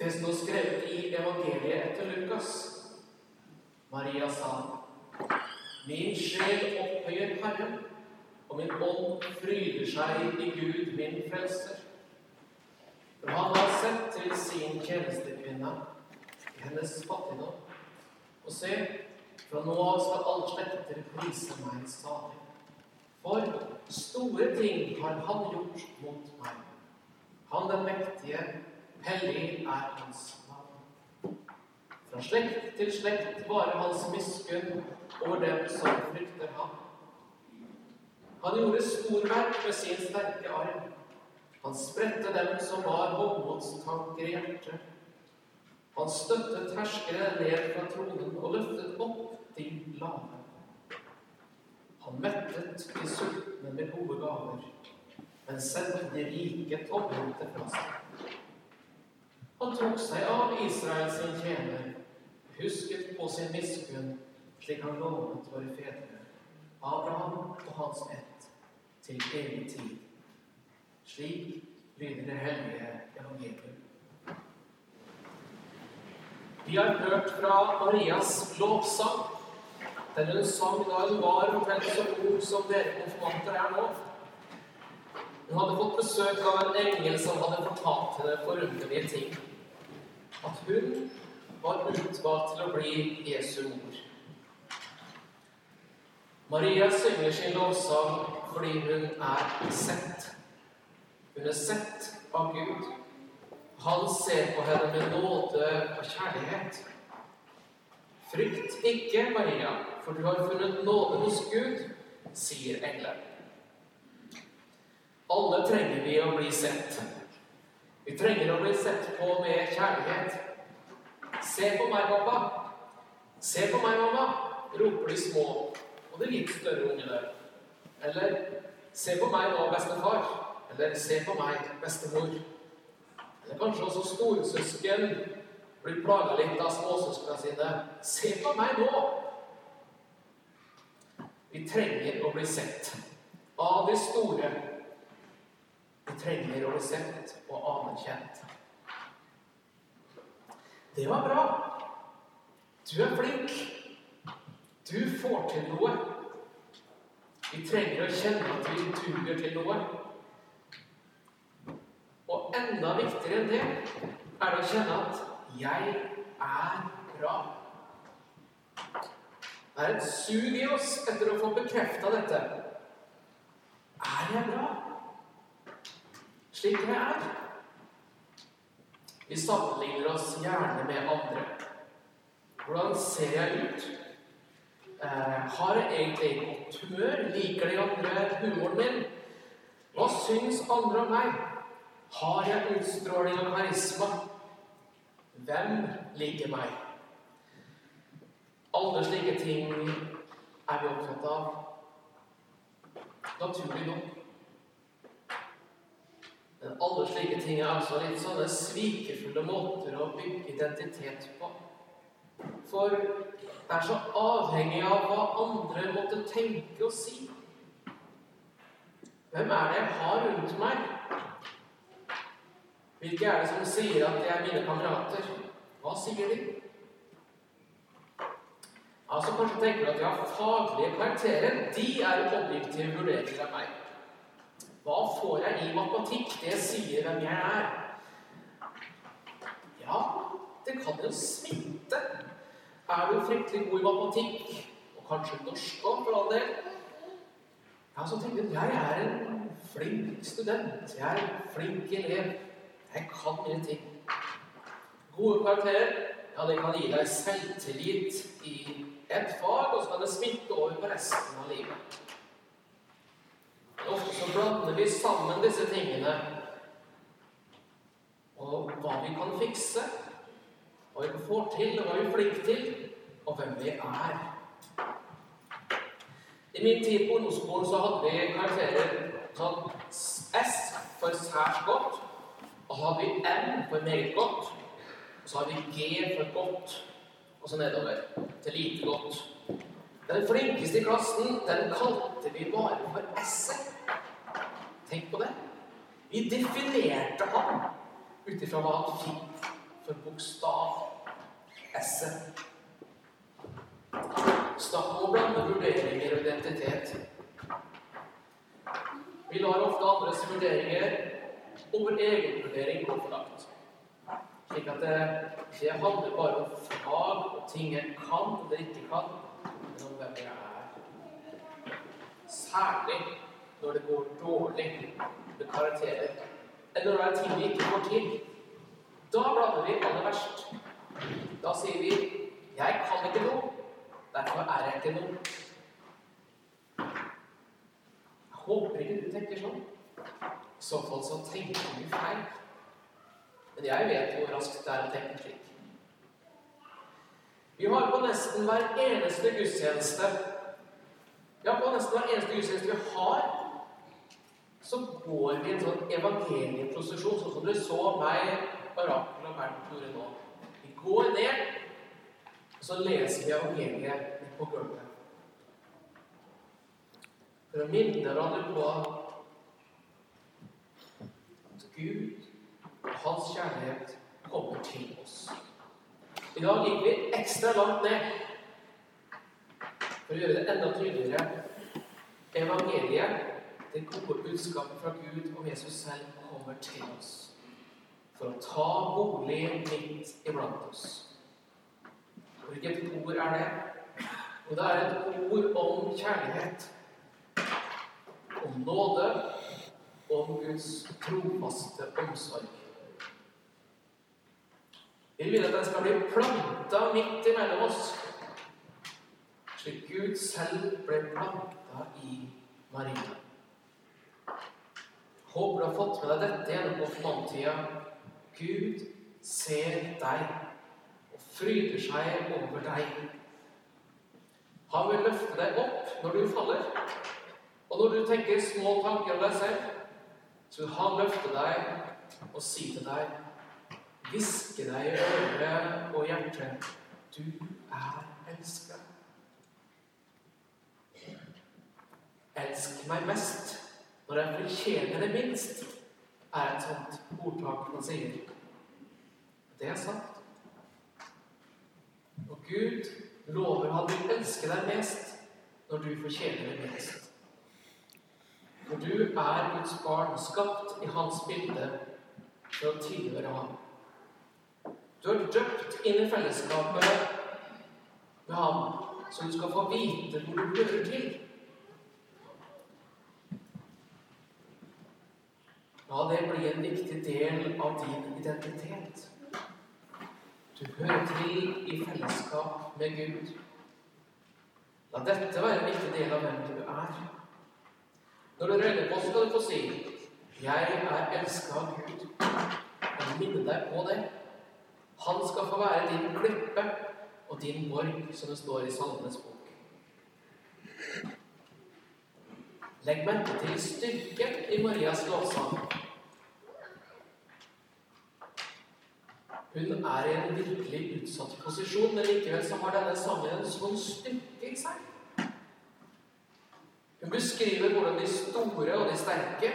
Det står skrevet i evangeliet etter Lukas. Maria sa, Min sjel opphøyer Herren, og min ånd fryder seg i Gud, min frelser. For han har sett til sin tjenestekvinne i hennes fattigdom. Og se, fra nå av skal alle slekter prise meg stadig. For store ting har han gjort mot meg. Han den mektige Hellig er hans navn. Fra slekt til slekt varer hans miskunn over dem som frykter ham. Han gjorde storverk med sin sterke arm. Han spredte dem som var hovmodstanker i hjertet. Han støttet herskere ned fra tronen og løftet opp de lave. Han mettet de sultne med gode gaver, men sendte de rike tomhendte fra seg. Han tok seg av Israel tjener, husket på sin miskunn, slik han lovet våre fedre, Abraham og hans ett, til evig tid. Slik lyder det hellige evangelium. Vi har hørt fra Marias lovsang. Den hun sang da hun var omtrent så god som dere konfirmanter er nå. Hun hadde fått besøk av en engel som hadde fortalt henne forunderlige ting at hun var utvalgt til å bli Jesu mor. Maria synger sin lovsang fordi hun er sett. Hun er sett av Gud. Han ser på henne med nåde og kjærlighet. Frykt ikke, Maria, for du har funnet nåde hos Gud, sier engelen. Alle trenger vi å bli sett. Vi trenger å bli sett på med kjærlighet. Se på meg, pappa. Se på meg, mamma, roper de små og de litt større ungene. Eller se på meg nå, bestefar. Eller se på meg, bestemor. Eller kanskje også storesøsken blir plaga litt av småsøsknene sine. Se på meg nå! Vi trenger å bli sett av de store vi trenger å bli sett og anerkjent. Det var bra. Du er flink. Du får til noe. Vi trenger å kjenne at vi duger til noe. Og enda viktigere enn det er det å kjenne at 'jeg er bra'. Det er et sug i oss etter å få bekrefta dette. Er jeg bra? Slik jeg er. Vi sammenligner oss gjerne med andre. Hvordan ser jeg ut? Eh, har jeg egentlig godt humør? Liker de andre humoren min? Hva syns andre om meg? Har jeg utstråling og karisma? Hvem liker meg? Alle slike ting er vi opptatt av. Naturlig nok. Alle slike ting er altså litt sånne svikefulle måter å bygge identitet på. For det er så avhengig av hva andre måtte tenke og si. Hvem er det jeg har rundt meg? Hvilke er det som sier at de er mine kamerater? Hva sier de? Altså Kanskje tenker du at de har faglige karakterer. De er objektive vurderinger av meg. Hva får jeg i matematikk? Det sier hvem jeg er. Ja, det kan jo smitte. Er du fryktelig god i matematikk, og kanskje norsk òg, for all del Ja, så tenker jeg jeg er en flink student. Jeg er en flink elev. Jeg kan mine ting. Gode karakterer, ja, det kan gi deg selvtillit i ett fag, og så kan det smitte over på resten av livet. Blander vi sammen disse tingene og hva vi kan fikse, hva vi får til, og hva vi er flinke til, og hvem vi er. I min tid på ungdomsskolen så hadde vi karakterer sånn S for særs godt, og så hadde vi M for meget godt, og så hadde vi G for godt, og så nedover til lite godt. Den flinkeste i klassen, den kalte vi bare for S-et. Tenk på det. Vi definerte ham ut ifra hva han fikk for bokstav S-et. Snakk om å blande vurderinger og identitet. Vi lar ofte andres vurderinger og vår egen vurdering gå for langt. Slik at det ikke handler bare om fag og ting jeg kan eller ikke kan, men om hvem jeg er. Særlig når det går dårlig med karakterer, eller når det er ting vi ikke får til. Da blander vi aller verst. Da sier vi 'Jeg kan ikke noe'. Derfor er jeg ikke noe. Jeg håper ikke du tenker sånn. I så fall så tenker du feil. Men jeg vet hvor raskt det er å tenke slik. Vi har på nesten hver eneste gudstjeneste Ja, på nesten hver eneste gudstjeneste vi har, så går vi i en sånn evangelieprosesjon, sånn som dere så meg, Barakel og Bernt gjorde nå. Vi går ned, og så leser vi evangeliet på gulvet. For å minne hverandre på at Gud og Hans kjærlighet kommer til oss. I dag gikk vi ekstra langt ned for å gjøre det enda tydeligere. Evangeliet, det gode budskapet fra Gud om Jesus selv, kommer til oss for å ta bolig midt iblant oss. Hvilket ord er det? Og det er et ord om kjærlighet, om nåde, om Guds trofaste omsorg. Vi vil at den skal bli planta midt imellom oss, slik Gud selv ble planta i Maria. Håper du har fått med deg dette gjennom konfirmanttida. Gud ser deg og fryder seg over deg. Han vil løfte deg opp når du faller. Og når du tenker små tanker om deg selv, så vil han løfte deg og si til deg Hviske deg i øret og hjertet Du er elsket. Elsk meg mest når jeg fortjener det minst, er et sånt ordtak man sier. Det er sant. Og Gud lover han vil elske deg mest når du fortjener det minst. For du er Guds barn, skapt i hans bilde for å tilhøre ham. Du er døpt inn i fellesskapet med ham, så du skal få vite hvor du hører til. La det bli en viktig del av din identitet. Du hører til i fellesskap med Gud. La dette være en viktig del av hvem du er. Når du røyner på, skal du få si 'Jeg er elska av Gud'. Og minne deg på det. Han skal få være din klippe og din borg, som det står i Salmenes bok. Legg merke til styrken i Marias lovsang. Hun er i en virkelig utsatt posisjon, men likevel så har denne sangen en sånn styrke i seg. Hun beskriver hvordan de store og de sterke,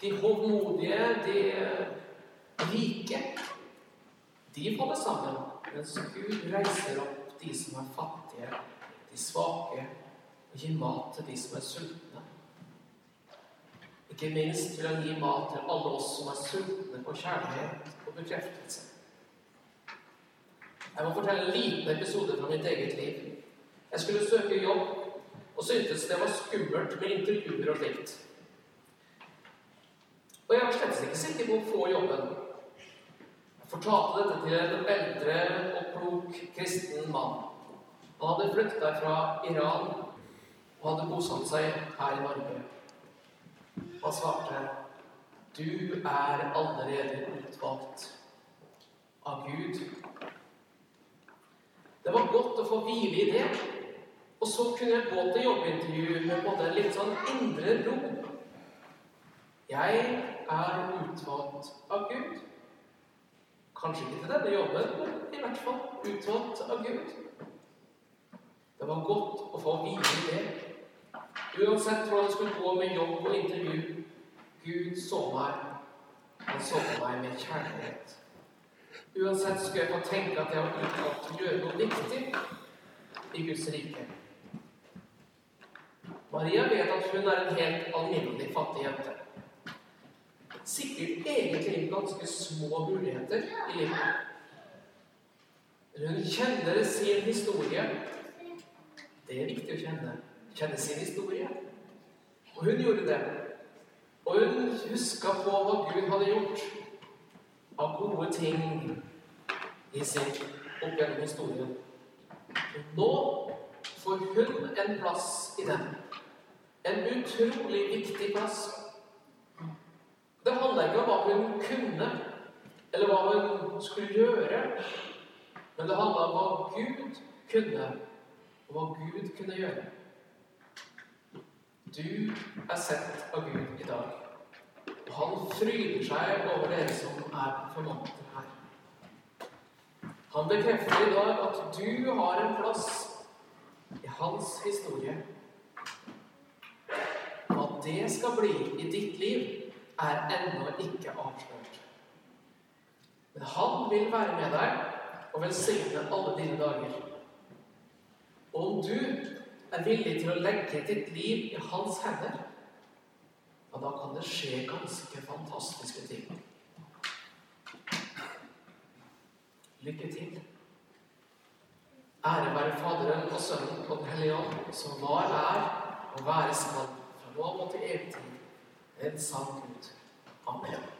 de hovmodige, de rike, de faller sammen, mens Gud reiser opp de som er fattige, de svake, og gir mat til de som er sultne. Ikke minst vil han gi mat til alle oss som er sultne på kjærlighet og bekreftelse. Jeg må fortelle en liten episode fra mitt eget liv. Jeg skulle søke jobb og syntes det var skummelt med intervjuer og slikt. Og jeg var slett ikke sikker på å få jobben. Jeg fortalte dette til en eldre og klok kristen mann. Han hadde flykta fra Iran og hadde bosatt seg her i Norge. Han svarte, 'Du er allerede utvalgt av Gud det var godt å få hvile i det. Og så kunne jeg gå til jobbintervju med både litt sånn indre ro. Jeg er utvalgt av Gud. Kanskje ikke til denne jobben, men i hvert fall utvalgt av Gud. Det var godt å få hvile i det. Uansett hvordan det skulle gå med jobb og intervju. Gud så meg. Han så på meg med kjærlighet. Uansett skulle jeg få tenke at jeg har utvalgt å gjøre noe viktig i Guds rike. Maria vet at hun er en helt alminnelig fattig jente. Sikkert egentlig ganske små muligheter i livet. Hun kjenner sin historie. Det er viktig å kjenne. Kjenne sin historie. Og hun gjorde det. Og hun huska på hva Gud hadde gjort av gode ting i sin opp gjennom historien. Nå får hun en plass i den. En utrolig viktig plass. Det handler ikke om hva hun kunne, eller hva hun skulle gjøre. Men det handler om hva Gud kunne, og hva Gud kunne gjøre. Du er sett av Gud i dag. Og han fryder seg over dere som er konfirmanter her. Han bekrefter i dag at du har en plass i hans historie. Hva det skal bli i ditt liv, er ennå ikke avslørt. Men han vil være med deg og velsigne alle dine dager. Og om du er villig til å legge ditt liv i hans hender, ja, da kan det skje ganske fantastiske ting. Lykke til. Ære være Faderen og Sønnen og Den hellige ånd, som var, er og være skal fra nå og til evig tid. En sann Gud. Amen.